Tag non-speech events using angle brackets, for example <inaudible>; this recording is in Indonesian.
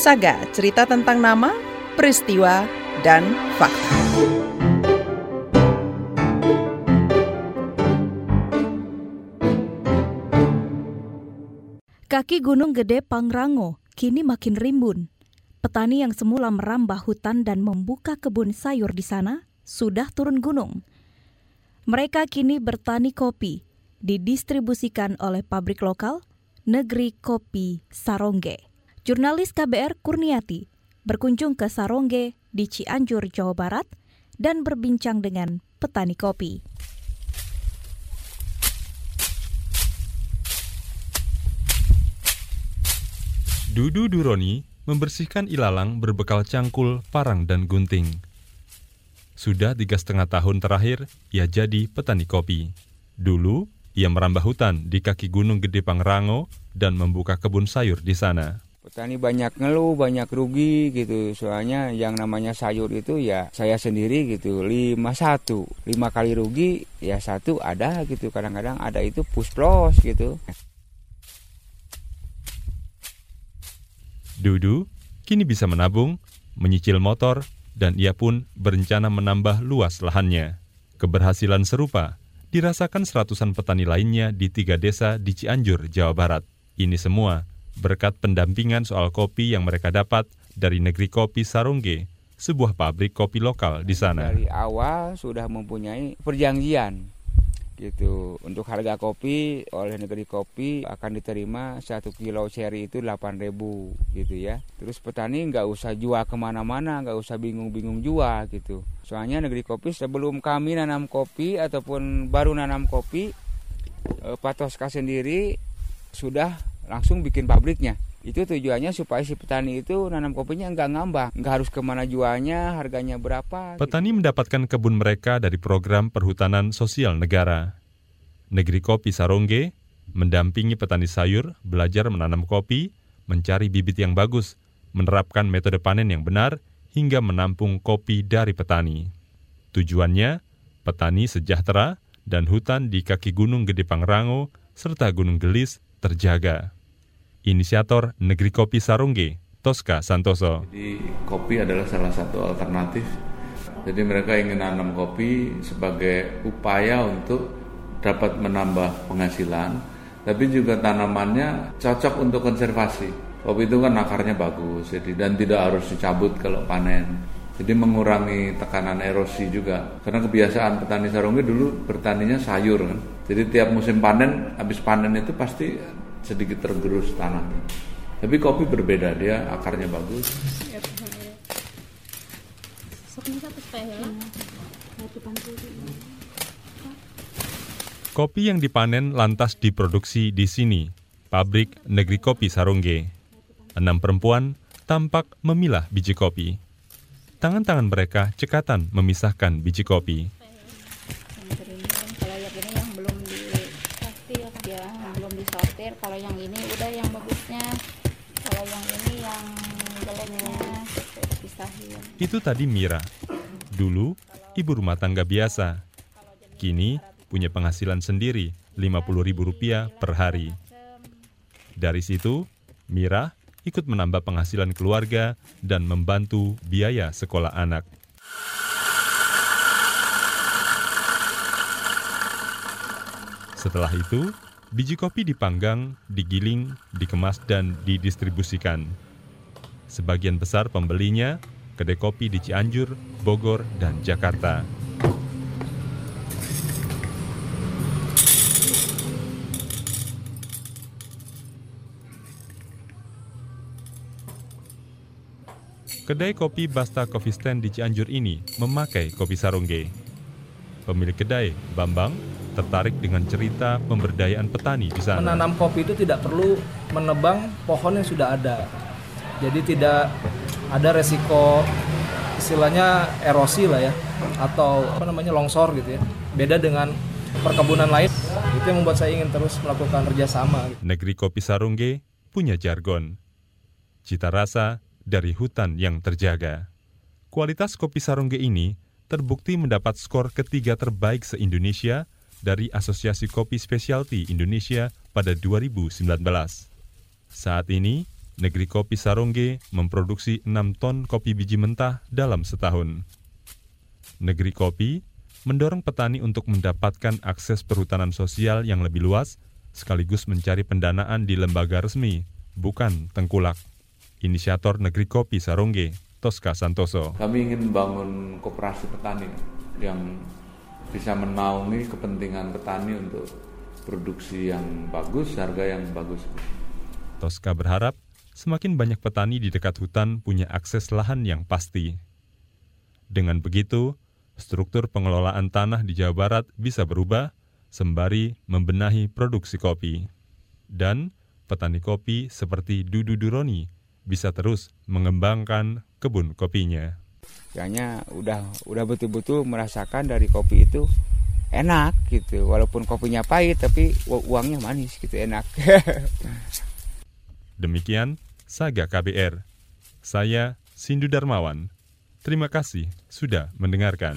Saga, cerita tentang nama, peristiwa, dan fakta. Kaki Gunung Gede Pangrango kini makin rimbun. Petani yang semula merambah hutan dan membuka kebun sayur di sana sudah turun gunung. Mereka kini bertani kopi, didistribusikan oleh pabrik lokal Negeri Kopi Sarongge. Jurnalis KBR Kurniati berkunjung ke Sarongge di Cianjur, Jawa Barat dan berbincang dengan petani kopi. Dudu Duroni membersihkan ilalang berbekal cangkul, parang, dan gunting. Sudah tiga setengah tahun terakhir, ia jadi petani kopi. Dulu, ia merambah hutan di kaki Gunung Gede Pangrango dan membuka kebun sayur di sana. Petani banyak ngeluh, banyak rugi gitu. Soalnya yang namanya sayur itu ya saya sendiri gitu. Lima satu, lima kali rugi ya satu ada gitu. Kadang-kadang ada itu pusplos gitu. Dudu kini bisa menabung, menyicil motor, dan ia pun berencana menambah luas lahannya. Keberhasilan serupa dirasakan seratusan petani lainnya di tiga desa di Cianjur, Jawa Barat. Ini semua berkat pendampingan soal kopi yang mereka dapat dari negeri kopi Sarongge, sebuah pabrik kopi lokal di sana. Dari awal sudah mempunyai perjanjian gitu. Untuk harga kopi oleh negeri kopi akan diterima satu kilo seri itu 8000 gitu ya. Terus petani nggak usah jual ke mana-mana nggak usah bingung-bingung jual gitu. Soalnya negeri kopi sebelum kami nanam kopi ataupun baru nanam kopi eh, Patoska sendiri sudah langsung bikin pabriknya. Itu tujuannya supaya si petani itu nanam kopinya nggak ngambang, nggak harus ke mana jualnya, harganya berapa. Petani gitu. mendapatkan kebun mereka dari program perhutanan sosial negara. Negeri Kopi Sarongge mendampingi petani sayur belajar menanam kopi, mencari bibit yang bagus, menerapkan metode panen yang benar, hingga menampung kopi dari petani. Tujuannya, petani sejahtera dan hutan di kaki Gunung Gede Pangrango serta Gunung Gelis terjaga. Inisiator Negeri Kopi Sarungge, Tosca Santoso. Jadi kopi adalah salah satu alternatif. Jadi mereka ingin nanam kopi sebagai upaya untuk dapat menambah penghasilan, tapi juga tanamannya cocok untuk konservasi. Kopi itu kan akarnya bagus, jadi dan tidak harus dicabut kalau panen. Jadi mengurangi tekanan erosi juga. Karena kebiasaan petani sarungge dulu bertaninya sayur kan. Jadi tiap musim panen, habis panen itu pasti sedikit tergerus tanahnya. Tapi kopi berbeda, dia akarnya bagus. Kopi yang dipanen lantas diproduksi di sini, pabrik Negeri Kopi Sarungge. Enam perempuan tampak memilah biji kopi. Tangan-tangan mereka cekatan memisahkan biji kopi. Yang ini udah yang bagusnya. Kalau yang ini yang jeleknya pisahin itu tadi Mira. Dulu ibu rumah tangga biasa. Kini punya penghasilan sendiri Rp50.000 per hari. Dari situ Mira ikut menambah penghasilan keluarga dan membantu biaya sekolah anak. Setelah itu, Biji kopi dipanggang, digiling, dikemas, dan didistribusikan. Sebagian besar pembelinya kedai kopi di Cianjur, Bogor, dan Jakarta. Kedai kopi Basta Coffee Stand di Cianjur ini memakai kopi sarungge. Pemilik kedai, Bambang, tertarik dengan cerita pemberdayaan petani di sana. Menanam kopi itu tidak perlu menebang pohon yang sudah ada. Jadi tidak ada resiko istilahnya erosi lah ya atau apa namanya longsor gitu ya. Beda dengan perkebunan lain itu yang membuat saya ingin terus melakukan kerjasama. Negeri Kopi Sarungge punya jargon. Cita rasa dari hutan yang terjaga. Kualitas kopi Sarungge ini terbukti mendapat skor ketiga terbaik se-Indonesia dari Asosiasi Kopi Specialty Indonesia pada 2019. Saat ini, Negeri Kopi Sarongge memproduksi 6 ton kopi biji mentah dalam setahun. Negeri Kopi mendorong petani untuk mendapatkan akses perhutanan sosial yang lebih luas, sekaligus mencari pendanaan di lembaga resmi, bukan tengkulak. Inisiator Negeri Kopi Sarongge, Tosca Santoso. Kami ingin membangun koperasi petani yang bisa menaungi kepentingan petani untuk produksi yang bagus, harga yang bagus. Tosca berharap semakin banyak petani di dekat hutan punya akses lahan yang pasti. Dengan begitu, struktur pengelolaan tanah di Jawa Barat bisa berubah sembari membenahi produksi kopi. Dan petani kopi seperti Dudu Duroni bisa terus mengembangkan kebun kopinya. Kayaknya udah udah betul-betul merasakan dari kopi itu enak gitu. Walaupun kopinya pahit tapi uangnya manis gitu enak. <laughs> Demikian Saga KBR. Saya Sindu Darmawan. Terima kasih sudah mendengarkan.